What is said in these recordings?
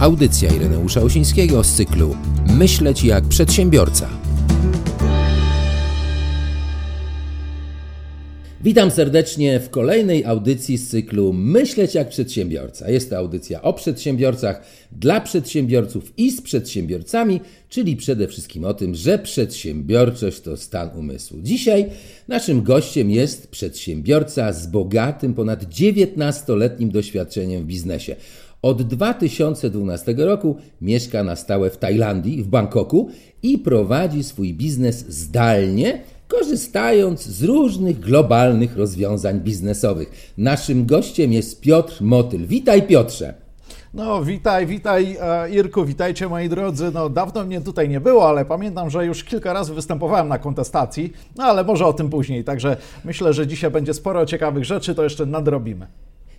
Audycja Ireneusza Osińskiego z cyklu Myśleć jak przedsiębiorca. Witam serdecznie w kolejnej audycji z cyklu Myśleć jak przedsiębiorca. Jest to audycja o przedsiębiorcach, dla przedsiębiorców i z przedsiębiorcami, czyli przede wszystkim o tym, że przedsiębiorczość to stan umysłu. Dzisiaj naszym gościem jest przedsiębiorca z bogatym, ponad 19-letnim doświadczeniem w biznesie. Od 2012 roku mieszka na stałe w Tajlandii, w Bangkoku i prowadzi swój biznes zdalnie, korzystając z różnych globalnych rozwiązań biznesowych. Naszym gościem jest Piotr Motyl. Witaj Piotrze. No, witaj, witaj e, Irku, witajcie moi drodzy. No, dawno mnie tutaj nie było, ale pamiętam, że już kilka razy występowałem na kontestacji, no ale może o tym później. Także myślę, że dzisiaj będzie sporo ciekawych rzeczy, to jeszcze nadrobimy.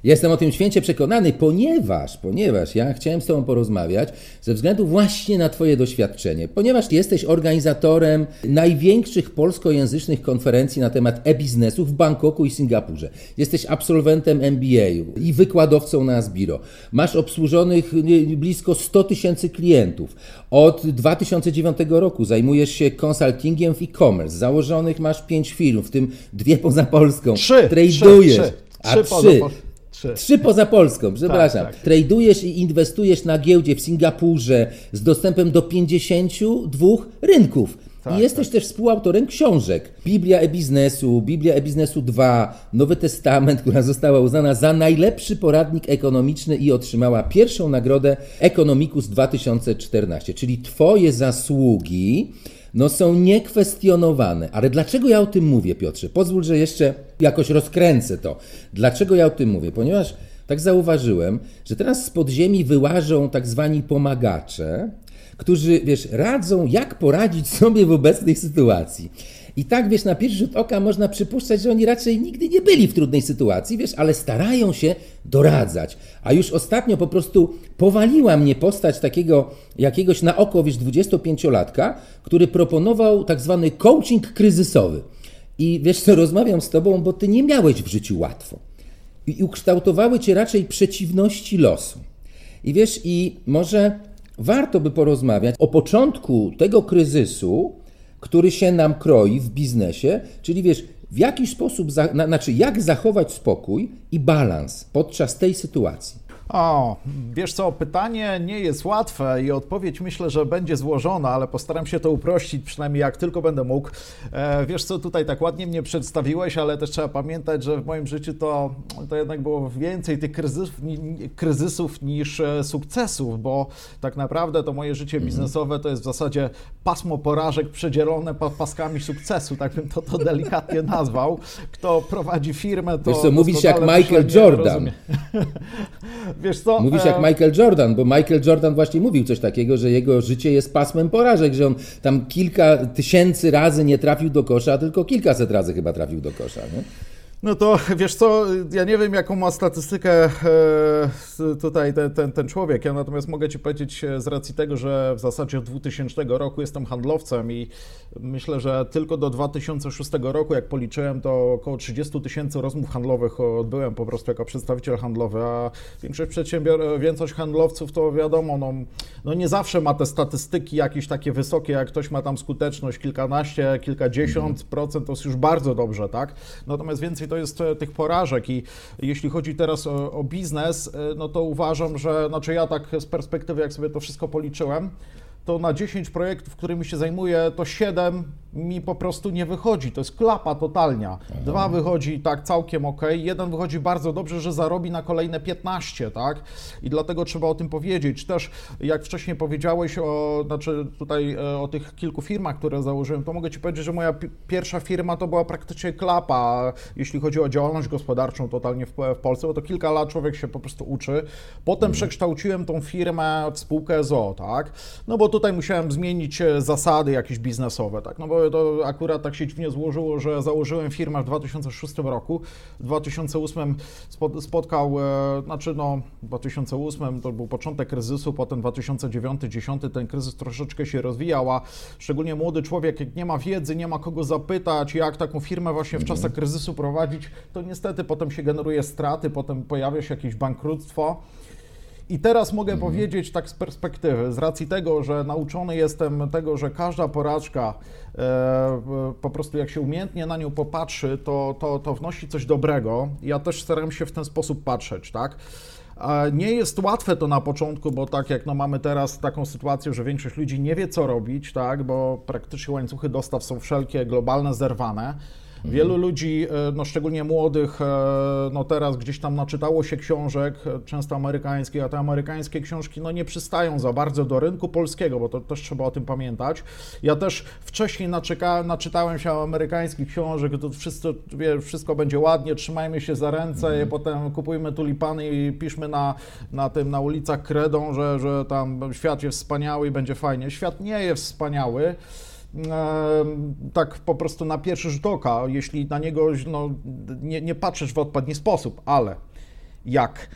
Jestem o tym święcie przekonany, ponieważ, ponieważ ja chciałem z Tobą porozmawiać ze względu właśnie na Twoje doświadczenie, ponieważ jesteś organizatorem największych polskojęzycznych konferencji na temat e-biznesu w Bangkoku i Singapurze. Jesteś absolwentem MBA i wykładowcą na Asbiro. Masz obsłużonych blisko 100 tysięcy klientów. Od 2009 roku zajmujesz się konsultingiem w e-commerce. Założonych masz pięć firm, w tym dwie poza Polską. Trzy. Tradujesz. Trzy, trzy. A Trzy trzy. Trzy. Poza Polską, przepraszam. Tak, tak. Tradujesz i inwestujesz na giełdzie w Singapurze z dostępem do 52 rynków. Tak, I jesteś też współautorem książek. Biblia e-biznesu, Biblia e-biznesu 2, Nowy Testament, która została uznana za najlepszy poradnik ekonomiczny i otrzymała pierwszą nagrodę Economicus 2014. Czyli twoje zasługi no są niekwestionowane. Ale dlaczego ja o tym mówię, Piotrze? Pozwól, że jeszcze jakoś rozkręcę to. Dlaczego ja o tym mówię? Ponieważ tak zauważyłem, że teraz z podziemi wyłażą tak zwani pomagacze, którzy, wiesz, radzą, jak poradzić sobie w obecnej sytuacji. I tak, wiesz, na pierwszy rzut oka można przypuszczać, że oni raczej nigdy nie byli w trudnej sytuacji, wiesz, ale starają się doradzać. A już ostatnio po prostu powaliła mnie postać takiego jakiegoś na oko, wiesz, 25-latka, który proponował tak zwany coaching kryzysowy. I wiesz co, rozmawiam z tobą, bo ty nie miałeś w życiu łatwo. I ukształtowały cię raczej przeciwności losu. I wiesz, i może warto by porozmawiać o początku tego kryzysu, który się nam kroi w biznesie, czyli wiesz, w jaki sposób, za, na, znaczy jak zachować spokój i balans podczas tej sytuacji. O, wiesz co, pytanie nie jest łatwe i odpowiedź myślę, że będzie złożona, ale postaram się to uprościć, przynajmniej jak tylko będę mógł. E, wiesz co, tutaj tak ładnie mnie przedstawiłeś, ale też trzeba pamiętać, że w moim życiu to, to jednak było więcej tych kryzysów, kryzysów niż e, sukcesów, bo tak naprawdę to moje życie biznesowe to jest w zasadzie pasmo porażek przedzielone pa- paskami sukcesu, tak bym to, to delikatnie nazwał. Kto prowadzi firmę, to Wiesz co, mówisz jak Michael Jordan. Wiesz co? Mówisz e, jak Michael Jordan, bo Michael Jordan właśnie mówił coś takiego, że jego życie jest pasmem porażek, że on tam kilka tysięcy razy nie trafił do kosza, tylko kilkaset razy chyba trafił do kosza. Nie? No to wiesz co, ja nie wiem jaką ma statystykę e, tutaj ten, ten, ten człowiek, ja natomiast mogę Ci powiedzieć e, z racji tego, że w zasadzie od 2000 roku jestem handlowcem i myślę, że tylko do 2006 roku, jak policzyłem, to około 30 tysięcy rozmów handlowych odbyłem po prostu jako przedstawiciel handlowy, a większość przedsiębior, większość handlowców to wiadomo, no, no nie zawsze ma te statystyki jakieś takie wysokie, jak ktoś ma tam skuteczność kilkanaście, kilkadziesiąt procent, to jest już bardzo dobrze, tak? Natomiast więcej to jest e, tych porażek i jeśli chodzi teraz o, o biznes, e, no to uważam, że, znaczy ja tak z perspektywy, jak sobie to wszystko policzyłem, to na 10 projektów, którymi się zajmuję, to 7 mi po prostu nie wychodzi. To jest klapa totalnia. Dwa wychodzi tak całkiem ok, jeden wychodzi bardzo dobrze, że zarobi na kolejne 15, tak? I dlatego trzeba o tym powiedzieć. Też jak wcześniej powiedziałeś o, znaczy tutaj e, o tych kilku firmach, które założyłem, to mogę Ci powiedzieć, że moja pi- pierwsza firma to była praktycznie klapa, jeśli chodzi o działalność gospodarczą totalnie w, w Polsce, bo to kilka lat człowiek się po prostu uczy. Potem przekształciłem tą firmę w spółkę ZO, tak? No bo tutaj musiałem zmienić e, zasady jakieś biznesowe, tak? No bo to akurat tak się dziwnie złożyło, że założyłem firmę w 2006 roku. W 2008 spot- spotkał, e, znaczy no, w 2008 to był początek kryzysu, potem 2009-2010 ten kryzys troszeczkę się rozwijał, a szczególnie młody człowiek, jak nie ma wiedzy, nie ma kogo zapytać, jak taką firmę właśnie w czasach kryzysu prowadzić, to niestety potem się generuje straty, potem pojawia się jakieś bankructwo. I teraz mogę mhm. powiedzieć tak z perspektywy, z racji tego, że nauczony jestem tego, że każda porażka e, po prostu jak się umiejętnie na nią popatrzy, to, to, to wnosi coś dobrego. Ja też staram się w ten sposób patrzeć, tak? Nie jest łatwe to na początku, bo tak jak no mamy teraz taką sytuację, że większość ludzi nie wie co robić, tak, bo praktycznie łańcuchy dostaw są wszelkie globalne, zerwane. Wielu ludzi, e, no szczególnie młodych, e, no teraz gdzieś tam naczytało się książek, e, często amerykańskich, a te amerykańskie książki no nie przystają za bardzo do rynku polskiego, bo to też trzeba o tym pamiętać. Ja też wcześniej naczekałem, naczytałem się amerykańskich książek, to wszystko, wie, wszystko będzie ładnie, trzymajmy się za ręce, mhm. potem kupujmy tulipany i piszmy na, na tym, na ulicach kredą, że, że tam świat jest wspaniały i będzie fajnie. Świat nie jest wspaniały tak po prostu na pierwszy rzut oka, jeśli na niego no, nie, nie patrzysz w odpowiedni sposób, ale jak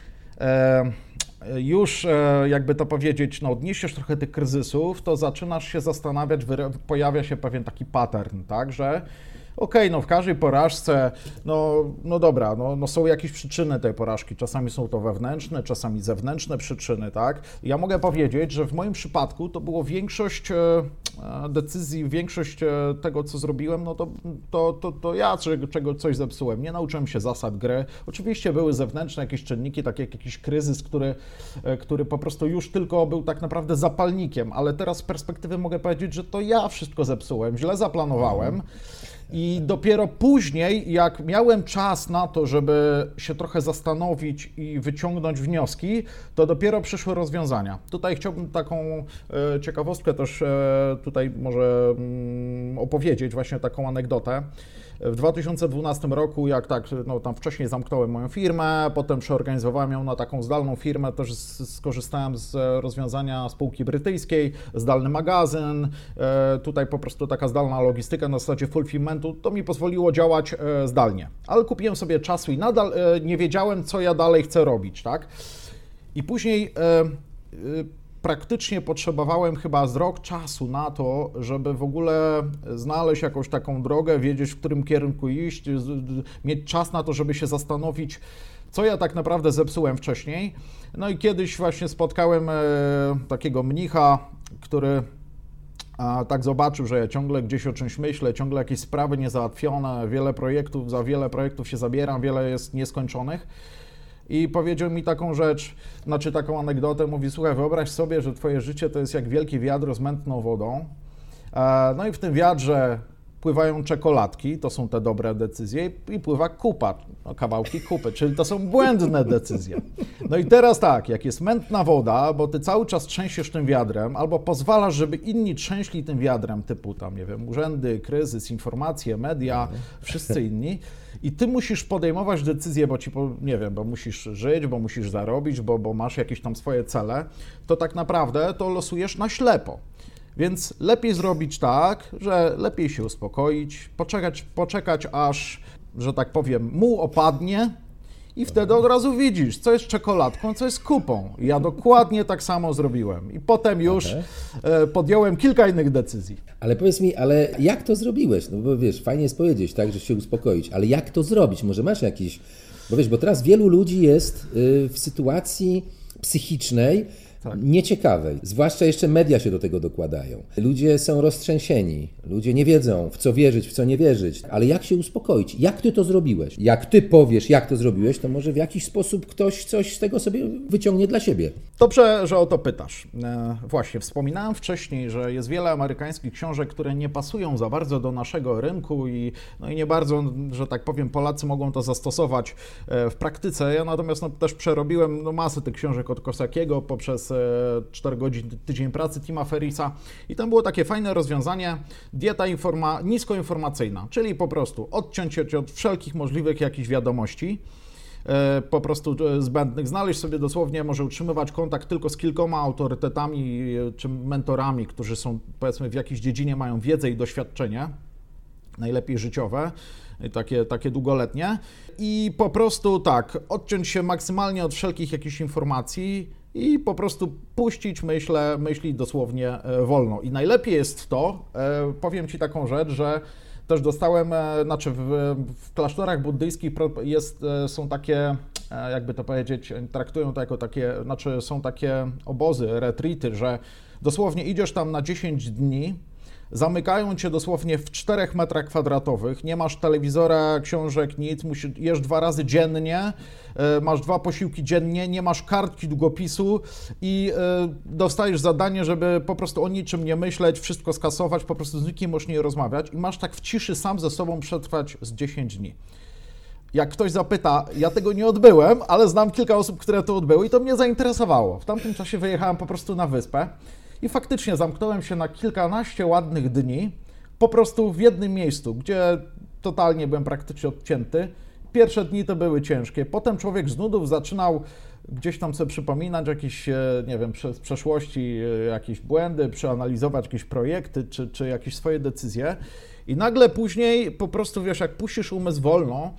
już, e, jakby to powiedzieć, no, odniesiesz trochę tych kryzysów, to zaczynasz się zastanawiać, pojawia się pewien taki pattern, tak, że okej, okay, no w każdej porażce, no, no dobra, no, no są jakieś przyczyny tej porażki. Czasami są to wewnętrzne, czasami zewnętrzne przyczyny, tak? Ja mogę powiedzieć, że w moim przypadku to było większość e, e, decyzji, większość e, tego, co zrobiłem, no to, to, to, to ja czego, coś zepsułem. Nie nauczyłem się zasad gry. Oczywiście były zewnętrzne jakieś czynniki, takie jak jakiś kryzys, który, który po prostu już tylko był tak naprawdę zapalnikiem, ale teraz z perspektywy mogę powiedzieć, że to ja wszystko zepsułem, źle zaplanowałem. I dopiero później, jak miałem czas na to, żeby się trochę zastanowić i wyciągnąć wnioski, to dopiero przyszły rozwiązania. Tutaj chciałbym taką e, ciekawostkę też e, tutaj może mm, opowiedzieć, właśnie taką anegdotę. W 2012 roku, jak tak, no tam wcześniej zamknąłem moją firmę, potem przeorganizowałem ją na taką zdalną firmę, też skorzystałem z rozwiązania spółki brytyjskiej, zdalny magazyn, e, tutaj po prostu taka zdalna logistyka na zasadzie fulfillmentu, to mi pozwoliło działać e, zdalnie. Ale kupiłem sobie czasu i nadal e, nie wiedziałem, co ja dalej chcę robić, tak? I później praktycznie potrzebowałem chyba z rok czasu na to, żeby w ogóle znaleźć jakąś taką drogę, wiedzieć, w którym kierunku iść, mieć czas na to, żeby się zastanowić, co ja tak naprawdę zepsułem wcześniej. No i kiedyś właśnie spotkałem e, takiego mnicha, który a tak zobaczył, że ja ciągle gdzieś o czymś myślę, ciągle jakieś sprawy niezałatwione, wiele projektów, za wiele projektów się zabieram, wiele jest nieskończonych i powiedział mi taką rzecz, znaczy taką anegdotę, mówi, słuchaj, wyobraź sobie, że twoje życie to jest jak wielkie wiadro z mętną wodą, e, no i w tym wiadrze pływają czekoladki, to są te dobre decyzje, i pływa kupa, no, kawałki kupy, czyli to są błędne decyzje. No i teraz tak, jak jest mętna woda, bo ty cały czas trzęsiesz tym wiadrem, albo pozwalasz, żeby inni trzęśli tym wiadrem, typu tam, nie wiem, urzędy, kryzys, informacje, media, wszyscy inni, i ty musisz podejmować decyzje, bo ci, nie wiem, bo musisz żyć, bo musisz zarobić, bo, bo masz jakieś tam swoje cele, to tak naprawdę to losujesz na ślepo. Więc lepiej zrobić tak, że lepiej się uspokoić, poczekać, poczekać aż, że tak powiem, muł opadnie i wtedy od razu widzisz, co jest czekoladką, co jest kupą. ja dokładnie tak samo zrobiłem. I potem już okay. E, podjąłem kilka innych decyzji. Ale powiedz mi, ale jak to zrobiłeś? No bo wiesz, fajnie jest powiedzieć, tak, że się uspokoić, ale jak to zrobić? Może masz jakiś... Bo wiesz, bo teraz wielu ludzi jest y, w sytuacji psychicznej, tak. nieciekawej. Zwłaszcza jeszcze media się do tego dokładają. Ludzie są roztrzęsieni, ludzie nie wiedzą, w co wierzyć, w co nie wierzyć. Ale jak się uspokoić? Jak ty to zrobiłeś? Jak ty powiesz, jak to zrobiłeś, to może w jakiś sposób ktoś coś z tego sobie wyciągnie dla siebie. Dobrze, że o to pytasz. E, właśnie, wspominałem wcześniej, że jest wiele amerykańskich książek, które nie pasują za bardzo do naszego rynku i, no i nie bardzo, że tak powiem, Polacy mogą to zastosować e, w praktyce. Ja natomiast no, też przerobiłem no, masę tych książek od Kosakiego poprzez 4 godzin tydzień pracy Tima Ferisa i tam było takie fajne rozwiązanie, dieta informa niskoinformacyjna, czyli po prostu odciąć się od wszelkich możliwych jakichś wiadomości, e, po prostu e, zbędnych, znaleźć sobie dosłownie, może utrzymywać kontakt tylko z kilkoma autorytetami e, czy mentorami, którzy są powiedzmy w jakiejś dziedzinie, mają wiedzę i doświadczenie, najlepiej życiowe, takie, takie długoletnie. I po prostu tak, odciąć się maksymalnie od wszelkich jakichś informacji, i po prostu puścić myślę, myśli dosłownie e, wolno. I najlepiej jest to, e, powiem Ci taką rzecz, że też dostałem, e, znaczy w, w klasztorach buddyjskich jest, są takie, jakby to powiedzieć, traktują to jako takie, znaczy są takie obozy, retreaty, że dosłownie idziesz tam na 10 dni, zamykają cię dosłownie w 4 metrach kwadratowych, nie masz telewizora, książek, nic, musisz, jesz dwa razy dziennie, e, masz dwa posiłki dziennie, nie masz kartki długopisu. I e, dostajesz zadanie, żeby po prostu o niczym nie myśleć, wszystko skasować, po prostu z nikim możesz nie rozmawiać. I masz tak w ciszy sam ze sobą przetrwać z 10 dni. Jak ktoś zapyta, ja tego nie odbyłem, ale znam kilka osób, które to odbyły i to mnie zainteresowało. W tamtym czasie wyjechałem po prostu na wyspę i faktycznie zamknąłem się na kilkanaście ładnych dni, po prostu w jednym miejscu, gdzie totalnie byłem praktycznie odcięty. Pierwsze dni to były ciężkie. Potem człowiek z nudów zaczynał gdzieś tam sobie przypominać jakieś, e, nie wiem, z przeszłości e, jakieś błędy, przeanalizować jakieś projekty czy, czy jakieś swoje decyzje. I nagle później po prostu, wiesz, jak puścisz umysł wolno,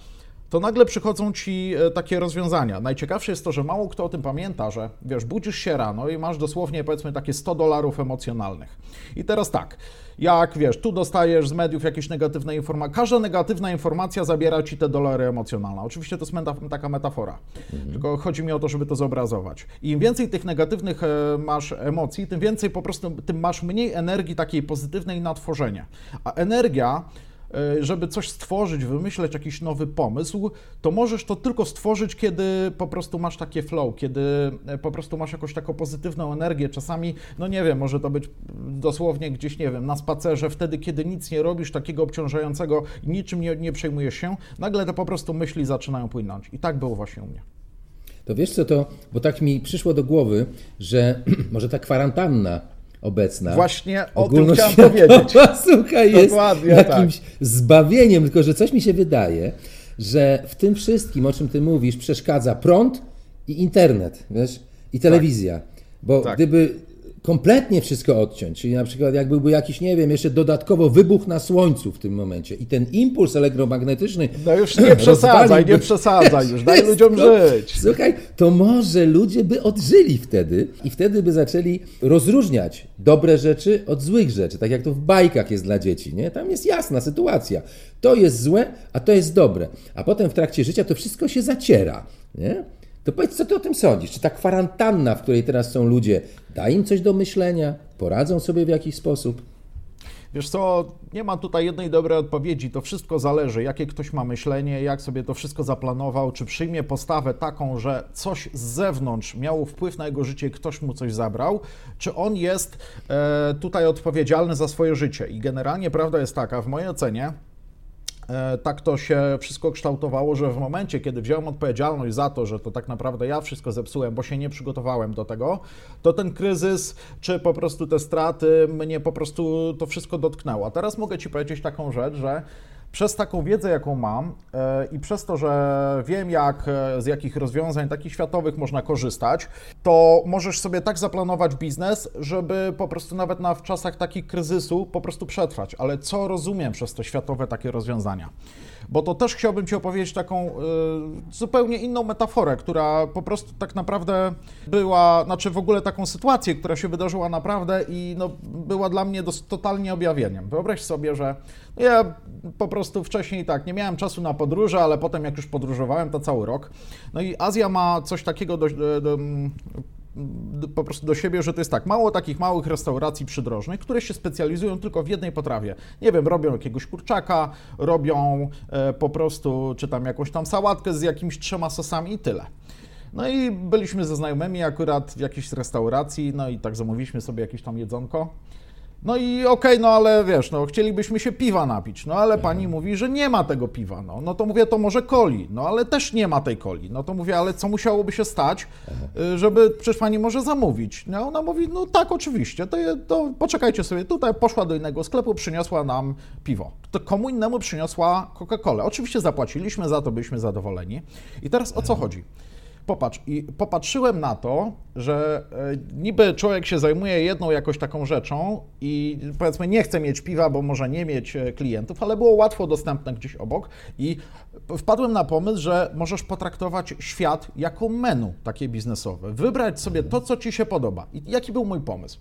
to nagle przychodzą ci e, takie rozwiązania. Najciekawsze jest to, że mało kto o tym pamięta, że wiesz, budzisz się rano i masz dosłownie powiedzmy takie 100 dolarów emocjonalnych. I teraz tak, jak wiesz, tu dostajesz z mediów jakieś negatywne informacje, każda negatywna informacja zabiera ci te dolary emocjonalne. Oczywiście to jest meta, taka metafora, mhm. tylko chodzi mi o to, żeby to zobrazować. I im więcej tych negatywnych e, masz emocji, tym więcej po prostu, tym masz mniej energii takiej pozytywnej na tworzenie. A energia żeby coś stworzyć, wymyśleć jakiś nowy pomysł, to możesz to tylko stworzyć, kiedy po prostu masz takie flow, kiedy e, po prostu masz jakąś taką pozytywną energię. Czasami, no nie wiem, może to być dosłownie gdzieś, nie wiem, na spacerze, wtedy, kiedy nic nie robisz takiego obciążającego niczym nie, nie przejmujesz się, nagle to po prostu myśli zaczynają płynąć. I tak było właśnie u mnie. To wiesz co to, bo tak mi przyszło do głowy, że może ta kwarantanna obecna. Właśnie o tym chciałem powiedzieć. Słuchaj, jest Dokładnie tak. jakimś tak. zbawieniem, tylko że coś mi się wydaje, że w tym wszystkim, o czym ty mówisz, przeszkadza prąd i internet, wiesz, i telewizja. Tak. Bo tak. gdyby kompletnie wszystko odciąć, czyli na przykład jak byłby jakiś, nie wiem, jeszcze dodatkowo wybuch na Słońcu w tym momencie i ten impuls elektromagnetyczny... No już nie przesadzaj, nie przesadzaj już, daj ludziom to, żyć. Słuchaj, to może ludzie by odżyli wtedy i wtedy by zaczęli rozróżniać dobre rzeczy od złych rzeczy, tak jak to w bajkach jest dla dzieci, nie? Tam jest jasna sytuacja. To jest złe, a to jest dobre. A potem w trakcie życia to wszystko się zaciera, nie? To powiedz, co ty o tym sądzisz? Czy ta kwarantanna, w której teraz są ludzie, da im coś do myślenia? Poradzą sobie w jakiś sposób? Wiesz co, nie ma tutaj jednej dobrej odpowiedzi. To wszystko zależy, jakie ktoś ma myślenie, jak sobie to wszystko zaplanował, czy przyjmie postawę taką, że coś z zewnątrz miało wpływ na jego życie, ktoś mu coś zabrał, czy on jest e, tutaj odpowiedzialny za swoje życie. I generalnie prawda jest taka, w mojej ocenie, tak to się wszystko kształtowało, że w momencie, kiedy wziąłem odpowiedzialność za to, że to tak naprawdę ja wszystko zepsułem, bo się nie przygotowałem do tego, to ten kryzys, czy po prostu te straty mnie po prostu to wszystko dotknęło. A teraz mogę Ci powiedzieć taką rzecz, że przez taką wiedzę, jaką mam e, i przez to, że wiem, jak, e, z jakich rozwiązań takich światowych można korzystać, to możesz sobie tak zaplanować biznes, żeby po prostu nawet na, w czasach takich kryzysu po prostu przetrwać. Ale co rozumiem przez te światowe takie rozwiązania? Bo to też chciałbym Ci opowiedzieć taką y, zupełnie inną metaforę, która po prostu tak naprawdę była, znaczy w ogóle taką sytuację, która się wydarzyła naprawdę i no, była dla mnie dos- totalnie objawieniem. Wyobraź sobie, że no ja po prostu wcześniej tak, nie miałem czasu na podróże, ale potem jak już podróżowałem, to cały rok. No i Azja ma coś takiego do, do, do po prostu do siebie, że to jest tak, mało takich małych restauracji przydrożnych, które się specjalizują tylko w jednej potrawie. Nie wiem, robią jakiegoś kurczaka, robią e, po prostu, czy tam jakąś tam sałatkę z jakimiś trzema sosami i tyle. No i byliśmy ze znajomymi akurat w jakiejś restauracji, no i tak zamówiliśmy sobie jakieś tam jedzonko. No i okej, okay, no ale wiesz, no chcielibyśmy się piwa napić, no ale pani mówi, że nie ma tego piwa, no, no to mówię, to może coli, no ale też nie ma tej coli, no to mówię, ale co musiałoby się stać, y, żeby, przecież pani może zamówić, no ona mówi, no tak, oczywiście, to, to poczekajcie sobie, tutaj poszła do innego sklepu, przyniosła nam piwo, to komu innemu przyniosła Coca-Colę, oczywiście zapłaciliśmy za to, byliśmy zadowoleni. I teraz o co chodzi? Popatrz, i popatrzyłem na to, że e, niby człowiek się zajmuje jedną jakoś taką rzeczą i powiedzmy nie chce mieć piwa, bo może nie mieć e, klientów, ale było łatwo dostępne gdzieś obok i wpadłem na pomysł, że możesz potraktować świat jako menu takie biznesowe, wybrać sobie to, co ci się podoba. I jaki był mój pomysł?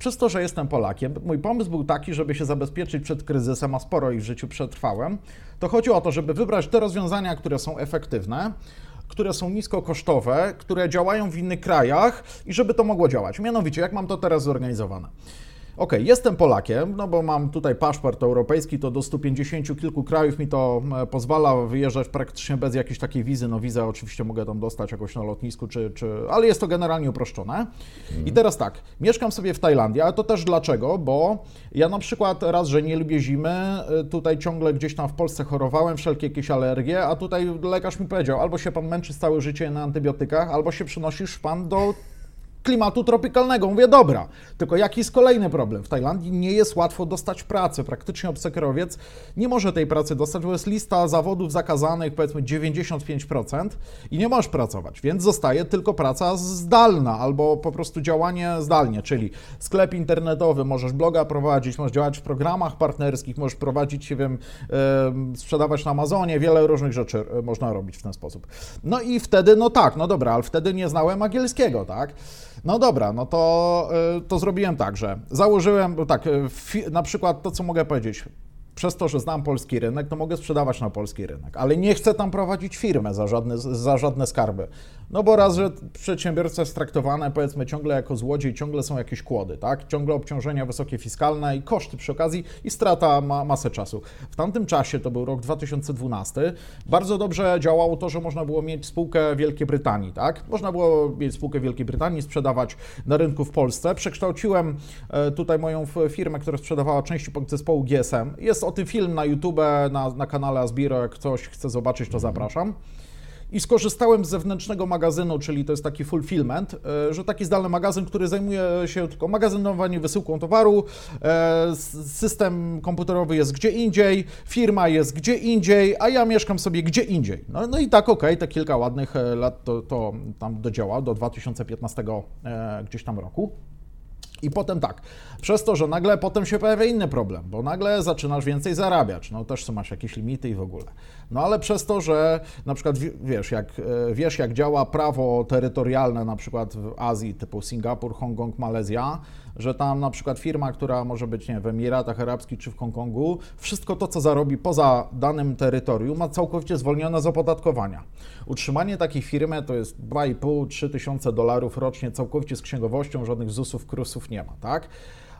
przez to, że jestem Polakiem, mój pomysł był taki, żeby się zabezpieczyć przed kryzysem, a sporo ich w życiu przetrwałem, to chodzi o to, żeby wybrać te rozwiązania, które są efektywne, które są niskokosztowe, które działają w innych krajach i żeby to mogło działać. Mianowicie, jak mam to teraz zorganizowane? OK, jestem Polakiem, no bo mam tutaj paszport europejski, to do 150 kilku krajów mi to e, pozwala wyjeżdżać praktycznie bez jakiejś takiej wizy. No wizę oczywiście mogę tam dostać jakoś na lotnisku, czy, czy... ale jest to generalnie uproszczone. Mhm. I teraz tak, mieszkam sobie w Tajlandii, ale to też dlaczego? Bo ja na przykład raz, że nie lubię zimy, e, tutaj ciągle gdzieś tam w Polsce chorowałem, wszelkie jakieś alergie, a tutaj lekarz mi powiedział, albo się pan męczy całe życie na antybiotykach, albo się przynosisz pan do klimatu tropikalnego. Mówię, dobra, tylko jaki jest kolejny problem? W Tajlandii nie jest łatwo dostać pracy. Praktycznie obcekrowiec nie może tej pracy dostać, bo jest lista zawodów zakazanych, powiedzmy 95% i nie możesz pracować, więc zostaje tylko praca zdalna albo po prostu działanie zdalnie, czyli sklep internetowy, możesz bloga prowadzić, możesz działać w programach partnerskich, możesz prowadzić, nie wiem, sprzedawać na Amazonie, wiele różnych rzeczy e, można robić w ten sposób. No i wtedy, no tak, no dobra, ale wtedy nie znałem angielskiego, tak? No dobra, no to, y, to zrobiłem tak, że założyłem, tak, y, na przykład to, co mogę powiedzieć, przez to, że znam polski rynek, to mogę sprzedawać na polski rynek, ale nie chcę tam prowadzić firmę za żadne, za żadne skarby. No bo raz, że przedsiębiorca jest traktowany powiedzmy ciągle jako złodziej, ciągle są jakieś kłody, tak? Ciągle obciążenia wysokie fiskalne i koszty przy okazji i strata ma masę czasu. W tamtym czasie, to był rok 2012, bardzo dobrze działało to, że można było mieć spółkę Wielkiej Brytanii, tak? Można było mieć spółkę Wielkiej Brytanii, sprzedawać na rynku w Polsce. Przekształciłem e, tutaj moją firmę, która sprzedawała części zespołu GSM. Jest o tym film na YouTube, na, na kanale Asbiro, jak ktoś chce zobaczyć, to zapraszam i skorzystałem z zewnętrznego magazynu, czyli to jest taki fulfillment, e, że taki zdalny magazyn, który zajmuje się tylko magazynowaniem, wysyłką towaru, e, system komputerowy jest gdzie indziej, firma jest gdzie indziej, a ja mieszkam sobie gdzie indziej. No, no i tak, okej, te kilka ładnych e, lat to, to tam dodziała, do 2015 gdzieś tam roku. I potem tak, przez to, że nagle potem się pojawia inny problem, bo nagle zaczynasz więcej zarabiać, no też masz jakieś limity i w ogóle. No ale przez to, że na przykład wiesz jak, e, wiesz, jak działa prawo terytorialne na przykład w Azji, typu Singapur, Hongkong, Malezja, że tam na przykład firma, która może być nie, w Emiratach Arabskich czy w Hongkongu, wszystko to, co zarobi poza danym terytorium, ma całkowicie zwolnione z opodatkowania. Utrzymanie takiej firmy to jest 2,5-3 tysiące dolarów rocznie, całkowicie z księgowością, żadnych ZUS-ów, KRUS-ów nie ma, tak?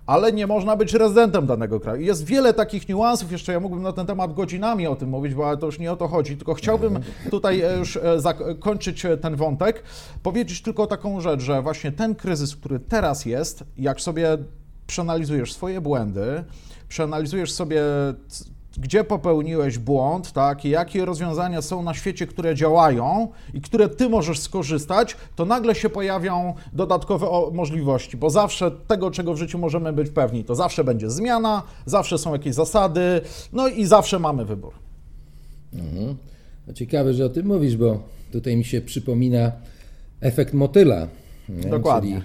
Ale nie można być rezydentem danego kraju. Jest wiele takich niuansów, jeszcze ja mógłbym na ten temat godzinami o tym mówić, bo to już nie o to chodzi, tylko chciałbym tutaj e, już e, zakończyć e, ten wątek, powiedzieć tylko taką rzecz, że właśnie ten kryzys, który teraz jest, jak sobie przeanalizujesz swoje błędy, przeanalizujesz sobie gdzie popełniłeś błąd, tak, i jakie rozwiązania są na świecie, które działają i które ty możesz skorzystać, to nagle się pojawią dodatkowe możliwości, bo zawsze tego, czego w życiu możemy być pewni, to zawsze będzie zmiana, zawsze są jakieś zasady, no i zawsze mamy wybór. Mhm. No ciekawe, że o tym mówisz, bo tutaj mi się przypomina efekt motyla. Dokładnie. Czyli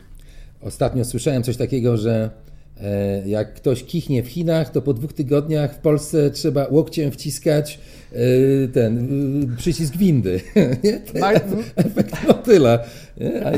ostatnio słyszałem coś takiego, że jak ktoś kichnie w Chinach, to po dwóch tygodniach w Polsce trzeba łokciem wciskać e, ten e, przycisk windy. efekt motyla.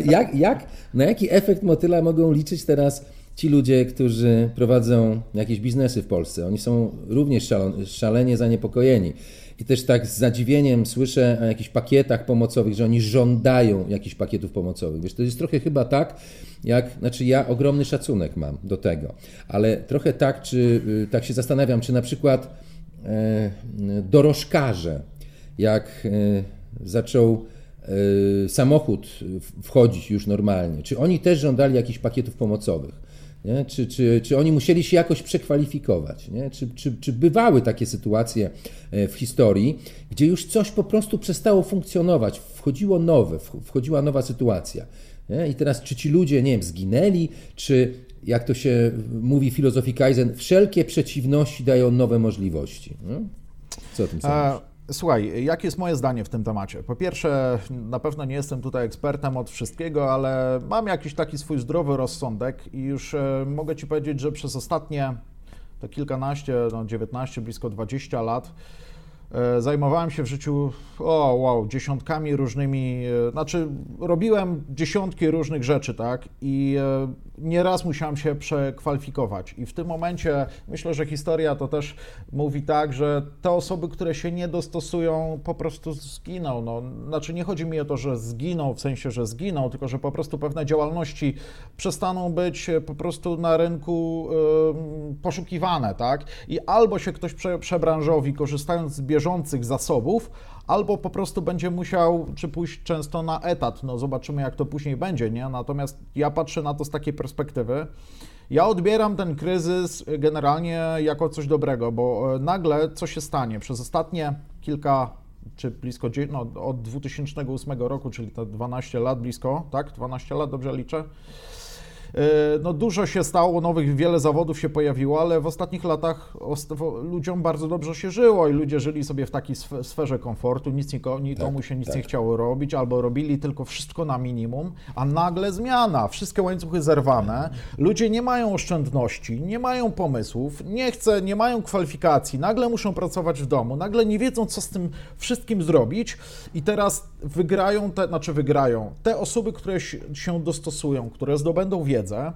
Jak, jak, na jaki efekt motyla mogą liczyć teraz ci ludzie, którzy prowadzą jakieś biznesy w Polsce? Oni są również szalenie zaniepokojeni. I też tak z zadziwieniem słyszę o jakichś pakietach pomocowych, że oni żądają jakichś pakietów pomocowych. Wiesz, to jest trochę chyba tak, jak, znaczy ja ogromny szacunek mam do tego, ale trochę tak, czy y, tak się zastanawiam, czy na przykład e, dorożkarze, jak e, zaczął e, samochód wchodzić już normalnie, czy oni też żądali jakichś pakietów pomocowych? Nie? Czy, czy, czy oni musieli się jakoś przekwalifikować? Nie? Czy, czy, czy bywały takie sytuacje e, w historii, gdzie już coś po prostu przestało funkcjonować, wchodziło nowe, wchodziła nowa sytuacja? Nie? I teraz, czy ci ludzie, nie wiem, zginęli, czy jak to się mówi w filozofii Kaizen, wszelkie przeciwności dają nowe możliwości? Nie? Co o tym sądzisz? Słuchaj, jakie jest moje zdanie w tym temacie? Po pierwsze, na pewno nie jestem tutaj ekspertem od wszystkiego, ale mam jakiś taki swój zdrowy rozsądek i już e, mogę Ci powiedzieć, że przez ostatnie te kilkanaście, no 19, blisko 20 lat zajmowałem się w życiu, o wow, dziesiątkami różnymi, e, znaczy robiłem dziesiątki różnych rzeczy, tak? I e, nieraz musiałem się przekwalifikować. I w tym momencie myślę, że historia to też mówi tak, że te osoby, które się nie dostosują, po prostu zginą. No, znaczy nie chodzi mi o to, że zginą w sensie, że zginą, tylko że po prostu pewne działalności przestaną być po prostu na rynku poszukiwane, tak? I albo się ktoś prze, przebranżowi, korzystając z bieżących zasobów, albo po prostu będzie musiał, czy pójść często na etat. No zobaczymy, jak to później będzie, nie? Natomiast ja patrzę na to z takiej perspektywy. Ja odbieram ten kryzys generalnie jako coś dobrego, bo e, nagle co się stanie? Przez ostatnie kilka czy blisko, no, od 2008 roku, czyli te 12 lat blisko, tak? 12 lat, dobrze liczę? E, no dużo się stało, nowych, wiele zawodów się pojawiło, ale w ostatnich latach ludziom bardzo dobrze się żyło i ludzie żyli sobie w takiej sferze komfortu, nic nikomu, nikomu tak, się nic tak. nie chciało robić, albo robili tylko wszystko na minimum, a nagle zmiana, wszystkie łańcuchy zerwane, ludzie nie mają oszczędności, nie mają pomysłów, nie chce, nie mają kwalifikacji, nagle muszą pracować w domu, nagle nie wiedzą, co z tym wszystkim zrobić i teraz wygrają te, znaczy wygrają, te osoby, które się dostosują, które zdobędą wiedzę, wiedzę,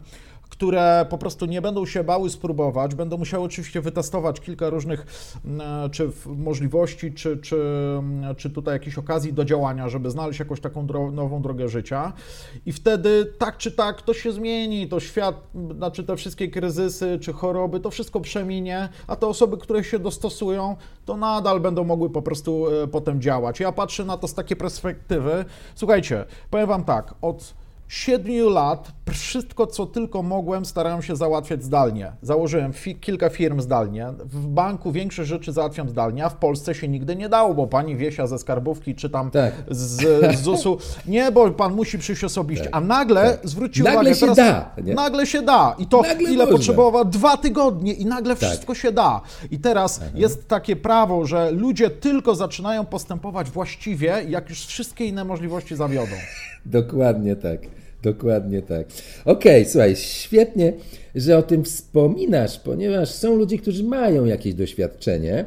które po prostu nie będą się bały spróbować, będą musiały oczywiście wytestować kilka różnych mm, czy możliwości, czy, czy, mm, czy tutaj jakichś okazji do działania, żeby znaleźć jakąś taką dro nową drogę życia. I wtedy tak czy tak to się zmieni, to świat, znaczy te wszystkie kryzysy czy choroby, to wszystko przeminie, a te osoby, które się dostosują, to nadal będą mogły po prostu e, potem działać. Ja patrzę na to z takiej perspektywy. Słuchajcie, powiem Wam tak, od siedmiu lat wszystko, co tylko mogłem, starałem się załatwiać zdalnie. Założyłem fi kilka firm zdalnie. W banku większość rzeczy załatwiam zdalnie, a w Polsce się nigdy nie dało, bo pani Wiesia ze skarbówki czy tam tak. z, z ZUS-u. Nie, bo pan musi przyjść osobiście. Tak. A nagle tak. zwrócił nagle uwagę. Się teraz, da, nie? Nagle się da. I to nagle ile potrzebowało? Dwa tygodnie i nagle tak. wszystko się da. I teraz Aha. jest takie prawo, że ludzie tylko zaczynają postępować właściwie, jak już wszystkie inne możliwości zawiodą. Dokładnie tak. Dokładnie tak. Okej, okay, słuchaj, świetnie, że o tym wspominasz, ponieważ są ludzie, którzy mają jakieś doświadczenie,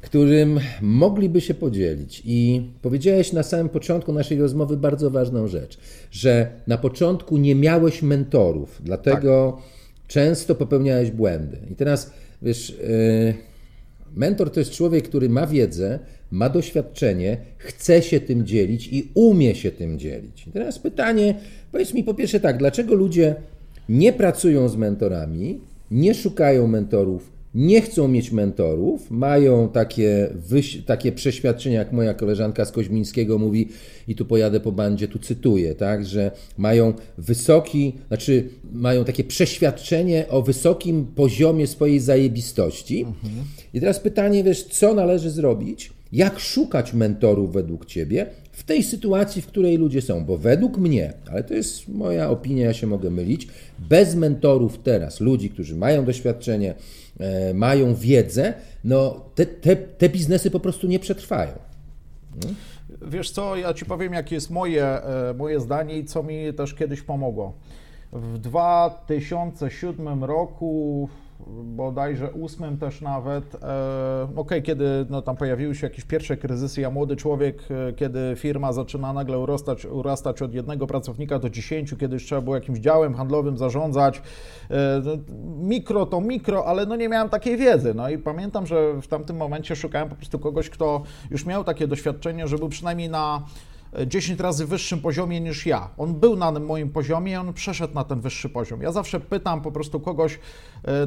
którym mogliby się podzielić. I powiedziałeś na samym początku naszej rozmowy bardzo ważną rzecz, że na początku nie miałeś mentorów, dlatego tak. często popełniałeś błędy. I teraz wiesz. Yy, Mentor to jest człowiek, który ma wiedzę, ma doświadczenie, chce się tym dzielić i umie się tym dzielić. Teraz pytanie, powiedz mi po pierwsze tak, dlaczego ludzie nie pracują z mentorami, nie szukają mentorów, nie chcą mieć mentorów, mają takie, takie przeświadczenia, jak moja koleżanka z Koźmińskiego mówi, i tu pojadę po bandzie, tu cytuję, tak, że mają wysoki, znaczy mają takie przeświadczenie o wysokim poziomie swojej zajebistości. Mhm. I teraz pytanie, wiesz, co należy zrobić? Jak szukać mentorów według Ciebie w tej sytuacji, w której ludzie są? Bo według mnie, ale to jest moja opinia, ja się mogę mylić, bez mentorów teraz, ludzi, którzy mają doświadczenie, mają wiedzę, no te, te, te biznesy po prostu nie przetrwają. Wiesz co, ja Ci powiem, jakie jest moje, e, moje zdanie i co mi też kiedyś pomogło. W 2007 roku bodajże ósmym też nawet, e, ok, kiedy no, tam pojawiły się jakieś pierwsze kryzysy, ja młody człowiek, e, kiedy firma zaczyna nagle urastać, urastać od jednego pracownika do dziesięciu, kiedy już trzeba było jakimś działem handlowym zarządzać, e, no, mikro to mikro, ale no nie miałem takiej wiedzy, no i pamiętam, że w tamtym momencie szukałem po prostu kogoś, kto już miał takie doświadczenie, że był przynajmniej na 10 razy wyższym poziomie niż ja. On był na moim poziomie on przeszedł na ten wyższy poziom. Ja zawsze pytam po prostu kogoś e,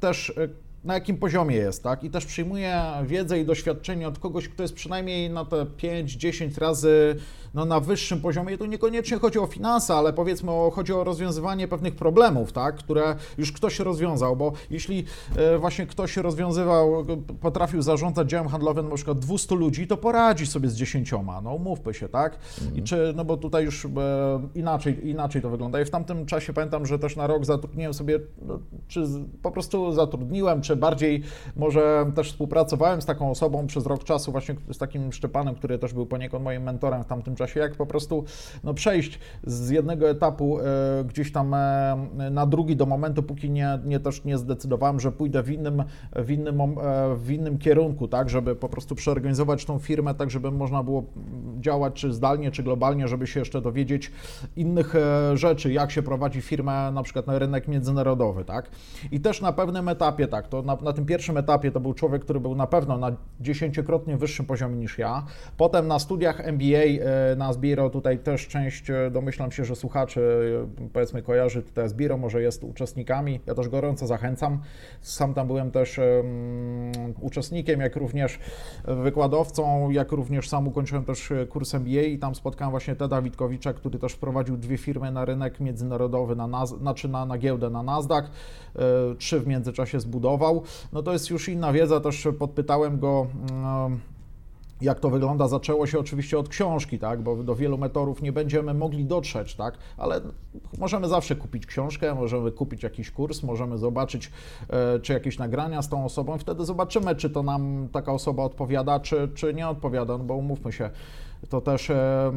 też e, na jakim poziomie jest, tak? I też przyjmuję wiedzę i doświadczenie od kogoś, kto jest przynajmniej na te 5-10 razy no, na wyższym poziomie. Tu niekoniecznie chodzi o finanse, ale powiedzmy o, chodzi o rozwiązywanie pewnych problemów, tak? które już ktoś rozwiązał, bo jeśli e, właśnie ktoś rozwiązywał, potrafił zarządzać działem handlowym na przykład 200 ludzi, to poradzi sobie z 10, no umówmy się, tak? Mhm. I czy, no bo tutaj już e, inaczej, inaczej to wygląda. I w tamtym czasie pamiętam, że też na rok zatrudniłem sobie, no, czy po prostu zatrudniłem, czy bardziej może też współpracowałem z taką osobą przez rok czasu, właśnie z takim Szczepanem, który też był poniekąd moim mentorem w tamtym czasie, jak po prostu no, przejść z jednego etapu e, gdzieś tam e, na drugi do momentu, póki nie, nie też nie zdecydowałem, że pójdę w innym, w innym, e, w innym kierunku, tak, żeby po prostu przeorganizować tą firmę, tak żeby można było działać czy zdalnie, czy globalnie, żeby się jeszcze dowiedzieć innych e, rzeczy, jak się prowadzi firmę na przykład na rynek międzynarodowy, tak? I też na pewnym etapie, tak, to na, na tym pierwszym etapie to był człowiek, który był na pewno na dziesięciokrotnie wyższym poziomie niż ja. Potem na studiach MBA e, na Zbiro, tutaj też część, e, domyślam się, że słuchaczy powiedzmy kojarzy tutaj Zbiro, może jest uczestnikami. Ja też gorąco zachęcam. Sam tam byłem też um, uczestnikiem, jak również wykładowcą, jak również sam ukończyłem też kurs MBA i tam spotkałem właśnie Teda Witkowicza, który też wprowadził dwie firmy na rynek międzynarodowy, na, Naz- znaczy na, na giełdę na Nasdaq, e, trzy w międzyczasie zbudował. No to jest już inna wiedza, też podpytałem go mm, jak to wygląda, zaczęło się oczywiście od książki, tak, bo do wielu metorów nie będziemy mogli dotrzeć, tak, ale możemy zawsze kupić książkę, możemy kupić jakiś kurs, możemy zobaczyć, e, czy jakieś nagrania z tą osobą, wtedy zobaczymy, czy to nam taka osoba odpowiada, czy, czy nie odpowiada, no bo umówmy się, to też e,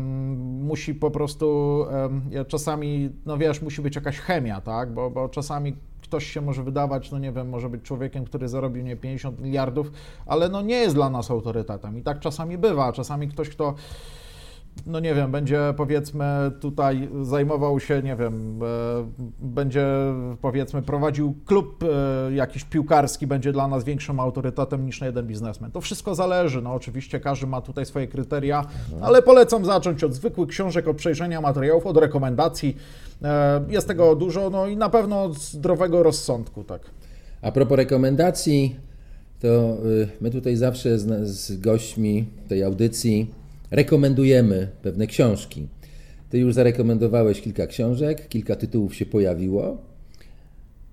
musi po prostu, e, czasami, no wiesz, musi być jakaś chemia, tak, bo, bo czasami ktoś się może wydawać, no nie wiem, może być człowiekiem, który zarobił nie 50 miliardów, ale no nie jest dla nas autorytetem. I tak czasami bywa, czasami ktoś, kto no nie wiem, będzie powiedzmy tutaj zajmował się, nie wiem, e, będzie powiedzmy prowadził klub e, jakiś piłkarski, będzie dla nas większym autorytetem niż jeden biznesmen. To wszystko zależy, no oczywiście każdy ma tutaj swoje kryteria, ale polecam zacząć od zwykłych książek, od przejrzenia materiałów, od rekomendacji. E, jest tego dużo, no i na pewno od zdrowego rozsądku, tak. A propos rekomendacji, to y, my tutaj zawsze z, z gośćmi tej audycji rekomendujemy pewne książki. Ty już zarekomendowałeś kilka książek, kilka tytułów się pojawiło,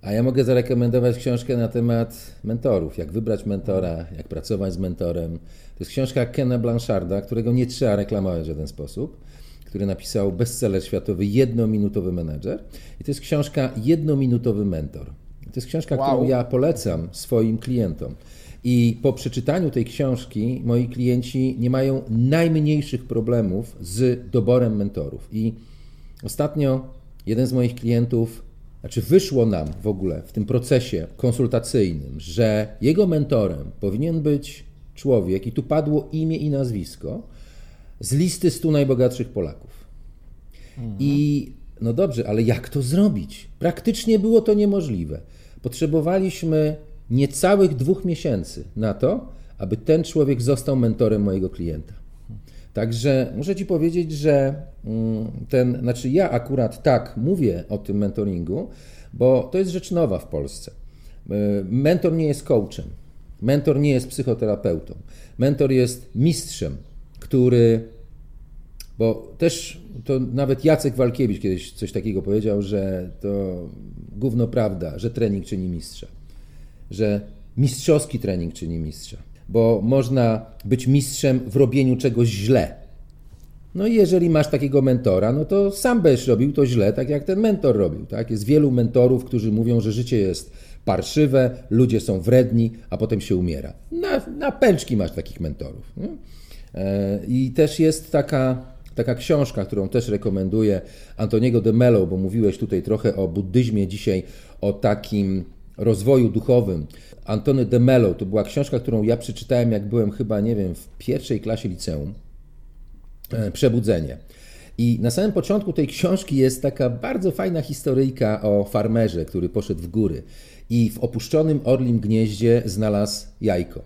a ja mogę zarekomendować książkę na temat mentorów, jak wybrać mentora, jak pracować z mentorem. To jest książka Kena Blancharda, którego nie trzeba reklamować w żaden sposób, który napisał bestseller światowy Jednominutowy menedżer. I to jest książka Jednominutowy mentor. To jest książka, wow. którą ja polecam swoim klientom. I po przeczytaniu tej książki moi klienci nie mają najmniejszych problemów z doborem mentorów. I ostatnio jeden z moich klientów, znaczy wyszło nam w ogóle w tym procesie konsultacyjnym, że jego mentorem powinien być człowiek, i tu padło imię i nazwisko, z listy 100 najbogatszych Polaków. Mhm. I no dobrze, ale jak to zrobić? Praktycznie było to niemożliwe. Potrzebowaliśmy niecałych dwóch miesięcy na to, aby ten człowiek został mentorem mojego klienta. Także muszę Ci powiedzieć, że mm, ten, znaczy ja akurat tak mówię o tym mentoringu, bo to jest rzecz nowa w Polsce. Y, mentor nie jest coachem, mentor nie jest psychoterapeutą, mentor jest mistrzem, który, bo też to nawet Jacek Walkiewicz kiedyś coś takiego powiedział, że to gówno prawda, że trening czyni mistrza że mistrzowski trening czyni mistrza, bo można być mistrzem w robieniu czegoś źle. No i jeżeli masz takiego mentora, no to sam będziesz robił to źle, tak jak ten mentor robił. Tak? Jest wielu mentorów, którzy mówią, że życie jest parszywe, ludzie są wredni, a potem się umiera. Na, na pęczki masz takich mentorów. Nie? E, I też jest taka, taka książka, którą też rekomenduję Antoniego de Mello, bo mówiłeś tutaj trochę o buddyzmie dzisiaj, o takim rozwoju duchowym. Antony de Mello to była książka, którą ja przeczytałem, jak byłem chyba, nie wiem, w pierwszej klasie liceum. E, Przebudzenie. I na samym początku tej książki jest taka bardzo fajna historyjka o farmerze, który poszedł w góry i w opuszczonym orlim gnieździe znalazł jajko.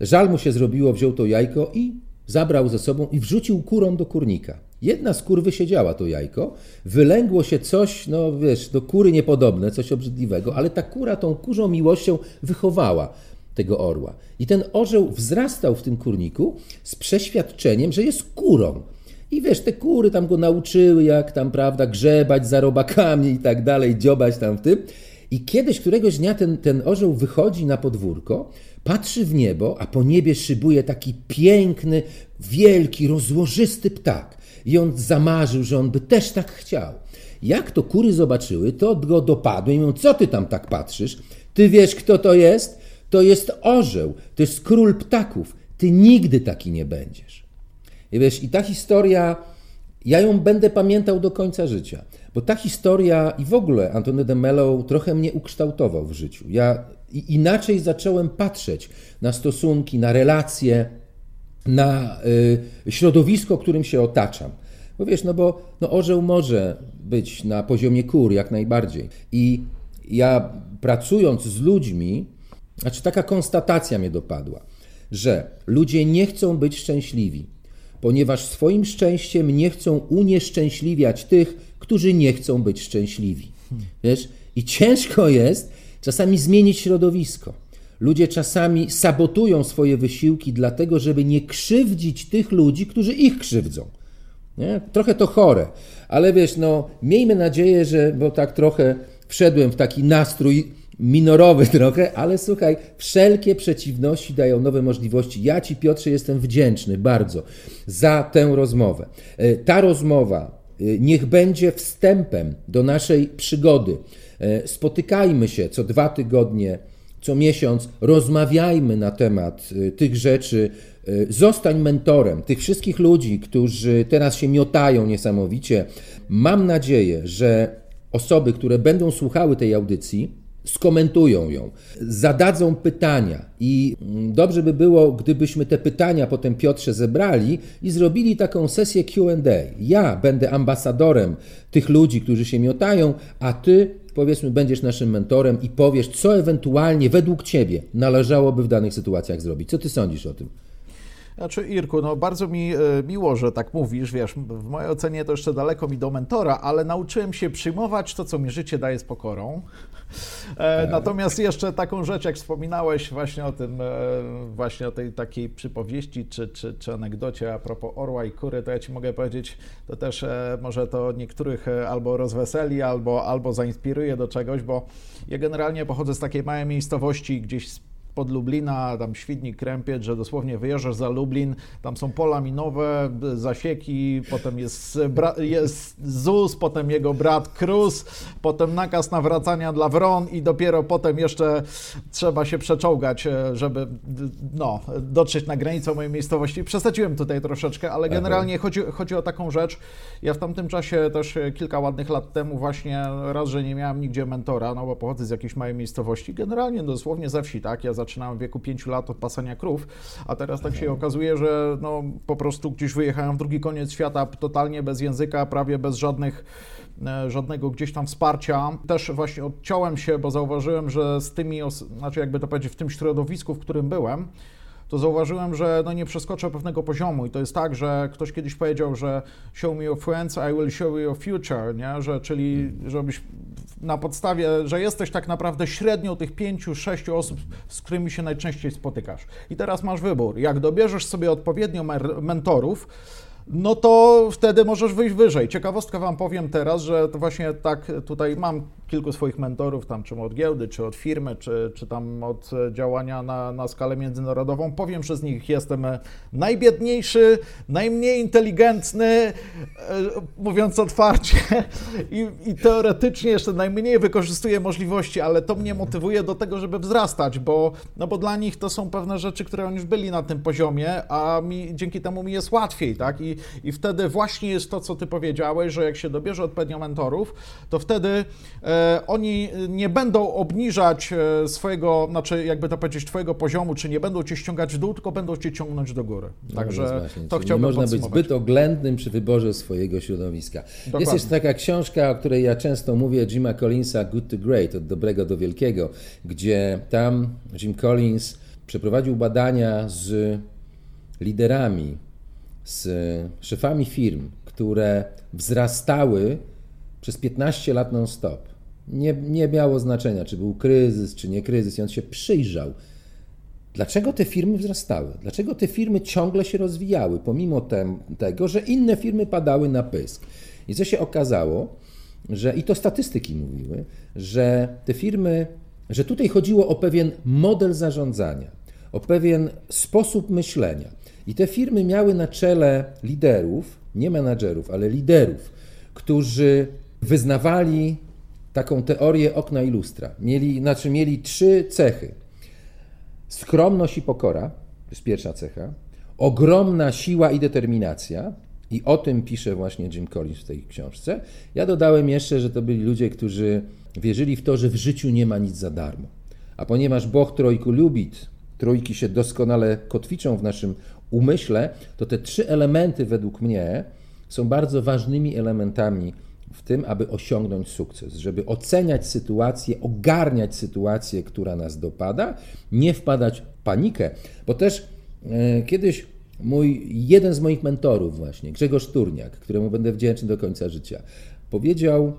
Żal mu się zrobiło, wziął to jajko i zabrał ze sobą i wrzucił kurą do kurnika. Jedna z kur wysiedziała to jajko, wylęgło się coś, no wiesz, do kury niepodobne, coś obrzydliwego, ale ta kura tą kurzą miłością wychowała tego orła. I ten orzeł wzrastał w tym kurniku z przeświadczeniem, że jest kurą. I wiesz, te kury tam go nauczyły, jak tam, prawda, grzebać za robakami i tak dalej, dziobać tam w tym. I kiedyś, któregoś dnia ten, ten orzeł wychodzi na podwórko, patrzy w niebo, a po niebie szybuje taki piękny, wielki, rozłożysty ptak. I on zamarzył, że on by też tak chciał. Jak to kury zobaczyły, to go dopadły i mówią, co ty tam tak patrzysz? Ty wiesz, kto to jest? To jest orzeł, to jest król ptaków. Ty nigdy taki nie będziesz. I wiesz, i ta historia, ja ją będę pamiętał do końca życia, bo ta historia i w ogóle Antony de Mello trochę mnie ukształtował w życiu. Ja inaczej zacząłem patrzeć na stosunki, na relacje, na y, środowisko, którym się otaczam. Bo wiesz, no bo no orzeł może być na poziomie kur jak najbardziej. I ja pracując z ludźmi, znaczy taka konstatacja mnie dopadła, że ludzie nie chcą być szczęśliwi, ponieważ swoim szczęściem nie chcą unieszczęśliwiać tych, którzy nie chcą być szczęśliwi. Wiesz? I ciężko jest czasami zmienić środowisko. Ludzie czasami sabotują swoje wysiłki, dlatego żeby nie krzywdzić tych ludzi, którzy ich krzywdzą. Nie? Trochę to chore, ale wiesz, no, miejmy nadzieję, że, bo tak trochę wszedłem w taki nastrój minorowy trochę, ale słuchaj, wszelkie przeciwności dają nowe możliwości. Ja Ci, Piotrze, jestem wdzięczny bardzo za tę rozmowę. E, ta rozmowa e, niech będzie wstępem do naszej przygody. E, spotykajmy się co dwa tygodnie, co miesiąc, rozmawiajmy na temat tych rzeczy. Zostań mentorem tych wszystkich ludzi, którzy teraz się miotają niesamowicie. Mam nadzieję, że osoby, które będą słuchały tej audycji, skomentują ją, zadadzą pytania i dobrze by było, gdybyśmy te pytania potem Piotrze zebrali i zrobili taką sesję QA. Ja będę ambasadorem tych ludzi, którzy się miotają, a ty powiedzmy będziesz naszym mentorem i powiesz, co ewentualnie według ciebie należałoby w danych sytuacjach zrobić. Co ty sądzisz o tym? Znaczy, Irku, no bardzo mi e, miło, że tak mówisz, wiesz, w mojej ocenie to jeszcze daleko mi do mentora, ale nauczyłem się przyjmować to, co mi życie daje z pokorą. E, tak. Natomiast jeszcze taką rzecz, jak wspominałeś właśnie o tym, e, właśnie o tej takiej przypowieści czy, czy, czy anegdocie a propos orła i kury, to ja Ci mogę powiedzieć, to też może to niektórych albo rozweseli, albo, albo zainspiruje do czegoś, bo ja generalnie pochodzę z takiej małej miejscowości gdzieś pod Lublina, tam Świdnik, Krępiec, że dosłownie wyjeżdżasz za Lublin, tam są pola minowe, zasieki, potem jest, jest ZUS, potem jego brat Krus, potem nakaz nawracania dla wron i dopiero potem jeszcze trzeba się przeczołgać, e, żeby no, dotrzeć na granicę mojej miejscowości. Przesadziłem tutaj troszeczkę, ale generalnie chodzi, chodzi o taką rzecz. Ja w tamtym czasie też kilka ładnych lat temu właśnie raz, że nie miałem nigdzie mentora, no bo pochodzę z jakiejś małej miejscowości, generalnie dosłownie ze wsi, tak? Ja zaczynałem w wieku 5 lat od pasania krów, a teraz tak się okazuje, że no, po prostu gdzieś wyjechałem w drugi koniec świata totalnie bez języka, prawie bez żadnych e, żadnego gdzieś tam wsparcia. Też właśnie odciąłem się, bo zauważyłem, że z tymi, znaczy jakby to powiedzieć, w tym środowisku, w którym byłem, to zauważyłem, że no nie przeskoczę pewnego poziomu i to jest tak, że ktoś kiedyś powiedział, że show me your friends, I will show you your future, nie? Że, czyli żebyś na podstawie, że jesteś tak naprawdę średnią tych pięciu, sześciu osób, z którymi się najczęściej spotykasz. I teraz masz wybór. Jak dobierzesz sobie odpowiednio mentorów, no to wtedy możesz wyjść wyżej. Ciekawostkę Wam powiem teraz, że to właśnie tak tutaj mam kilku swoich mentorów, tam czy od giełdy, czy od firmy, czy, czy tam od działania na, na skalę międzynarodową. Powiem przez nich, jestem najbiedniejszy, najmniej inteligentny, e, mówiąc otwarcie i, i teoretycznie jeszcze najmniej wykorzystuję możliwości, ale to mnie motywuje do tego, żeby wzrastać, bo, no bo dla nich to są pewne rzeczy, które oni już byli na tym poziomie, a mi, dzięki temu mi jest łatwiej, tak? I, i wtedy właśnie jest to, co ty powiedziałeś, że jak się dobierze odpowiednio mentorów, to wtedy e, oni nie będą obniżać e, swojego, znaczy jakby to powiedzieć, twojego poziomu, czy nie będą cię ściągać w dół, tylko będą cię ciągnąć do góry. No Także no to chciałbym Nie można być zbyt oględnym przy wyborze swojego środowiska. Dokładnie. Jest jeszcze taka książka, o której ja często mówię, Jima Collinsa, Good to Great, od dobrego do wielkiego, gdzie tam Jim Collins przeprowadził badania z liderami z szefami firm, które wzrastały przez 15 lat non-stop. Nie, nie miało znaczenia, czy był kryzys, czy nie kryzys, i on się przyjrzał. Dlaczego te firmy wzrastały? Dlaczego te firmy ciągle się rozwijały, pomimo tem, tego, że inne firmy padały na pysk? I co się okazało, że i to statystyki mówiły, że te firmy, że tutaj chodziło o pewien model zarządzania, o pewien sposób myślenia. I te firmy miały na czele liderów nie menadżerów, ale liderów, którzy wyznawali taką teorię okna i lustra. Mieli, znaczy mieli trzy cechy. Skromność i pokora, to jest pierwsza cecha. Ogromna siła i determinacja, i o tym pisze właśnie Jim Collins w tej książce. Ja dodałem jeszcze, że to byli ludzie, którzy wierzyli w to, że w życiu nie ma nic za darmo. A ponieważ Bóg trójku lubi, trójki się doskonale kotwiczą w naszym umyśle, to te trzy elementy według mnie są bardzo ważnymi elementami w tym, aby osiągnąć sukces, żeby oceniać sytuację, ogarniać sytuację, która nas dopada, nie wpadać w panikę, bo też e, kiedyś mój, jeden z moich mentorów właśnie, Grzegorz Turniak, któremu będę wdzięczny do końca życia, powiedział,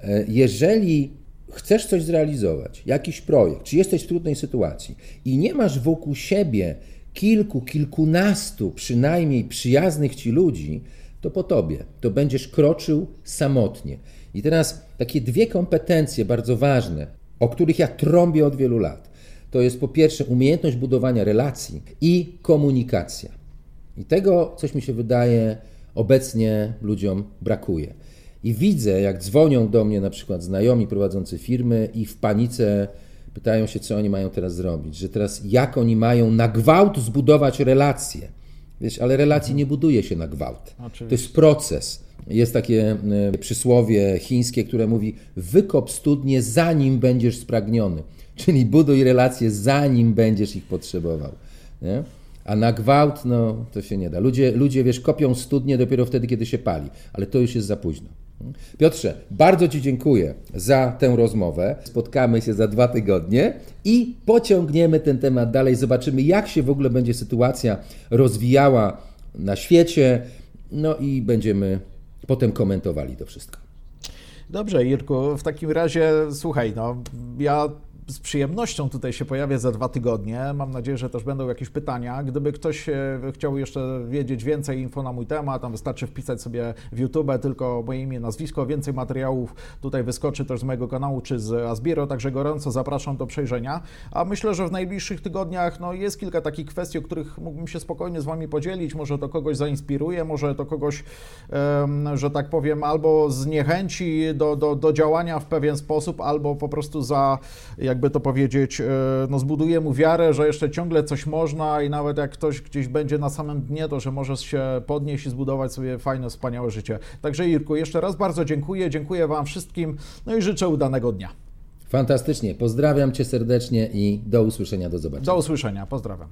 e, jeżeli chcesz coś zrealizować, jakiś projekt, czy jesteś w trudnej sytuacji i nie masz wokół siebie kilku, kilkunastu przynajmniej przyjaznych ci ludzi, to po tobie, to będziesz kroczył samotnie. I teraz takie dwie kompetencje bardzo ważne, o których ja trąbię od wielu lat. To jest po pierwsze umiejętność budowania relacji i komunikacja. I tego, coś mi się wydaje, obecnie ludziom brakuje. I widzę, jak dzwonią do mnie na przykład znajomi prowadzący firmy i w panice pytają się, co oni mają teraz zrobić, że teraz jak oni mają na gwałt zbudować relacje. Wiesz, ale relacji nie buduje się na gwałt. Oczywiście. To jest proces. Jest takie e, przysłowie chińskie, które mówi: wykop studnie, zanim będziesz spragniony. Czyli buduj relacje, zanim będziesz ich potrzebował. Nie? A na gwałt, no to się nie da. Ludzie, ludzie, wiesz, kopią studnie dopiero wtedy, kiedy się pali, ale to już jest za późno. Piotrze, bardzo Ci dziękuję za tę rozmowę. Spotkamy się za dwa tygodnie i pociągniemy ten temat dalej. Zobaczymy, jak się w ogóle będzie sytuacja rozwijała na świecie. No i będziemy potem komentowali to wszystko. Dobrze, Irku, w takim razie słuchaj, no ja z przyjemnością tutaj się pojawię za dwa tygodnie. Mam nadzieję, że też będą jakieś pytania. Gdyby ktoś e, chciał jeszcze wiedzieć więcej info na mój temat, tam wystarczy wpisać sobie w YouTube tylko moje imię, nazwisko. Więcej materiałów tutaj wyskoczy też z mojego kanału czy z Asbiro, także gorąco zapraszam do przejrzenia. A myślę, że w najbliższych tygodniach no, jest kilka takich kwestii, o których mógłbym się spokojnie z Wami podzielić. Może to kogoś zainspiruje, może to kogoś, że tak powiem, albo zniechęci do, do, do działania w pewien sposób, albo po prostu za, jak jakby to powiedzieć, e, no zbuduje mu wiarę, że jeszcze ciągle coś można i nawet jak ktoś gdzieś będzie na samym dnie, to że może się podnieść i zbudować sobie fajne, wspaniałe życie. Także Irku, jeszcze raz bardzo dziękuję, dziękuję Wam wszystkim, no i życzę udanego dnia. Fantastycznie, pozdrawiam Cię serdecznie i do usłyszenia, do zobaczenia. Do usłyszenia, pozdrawiam.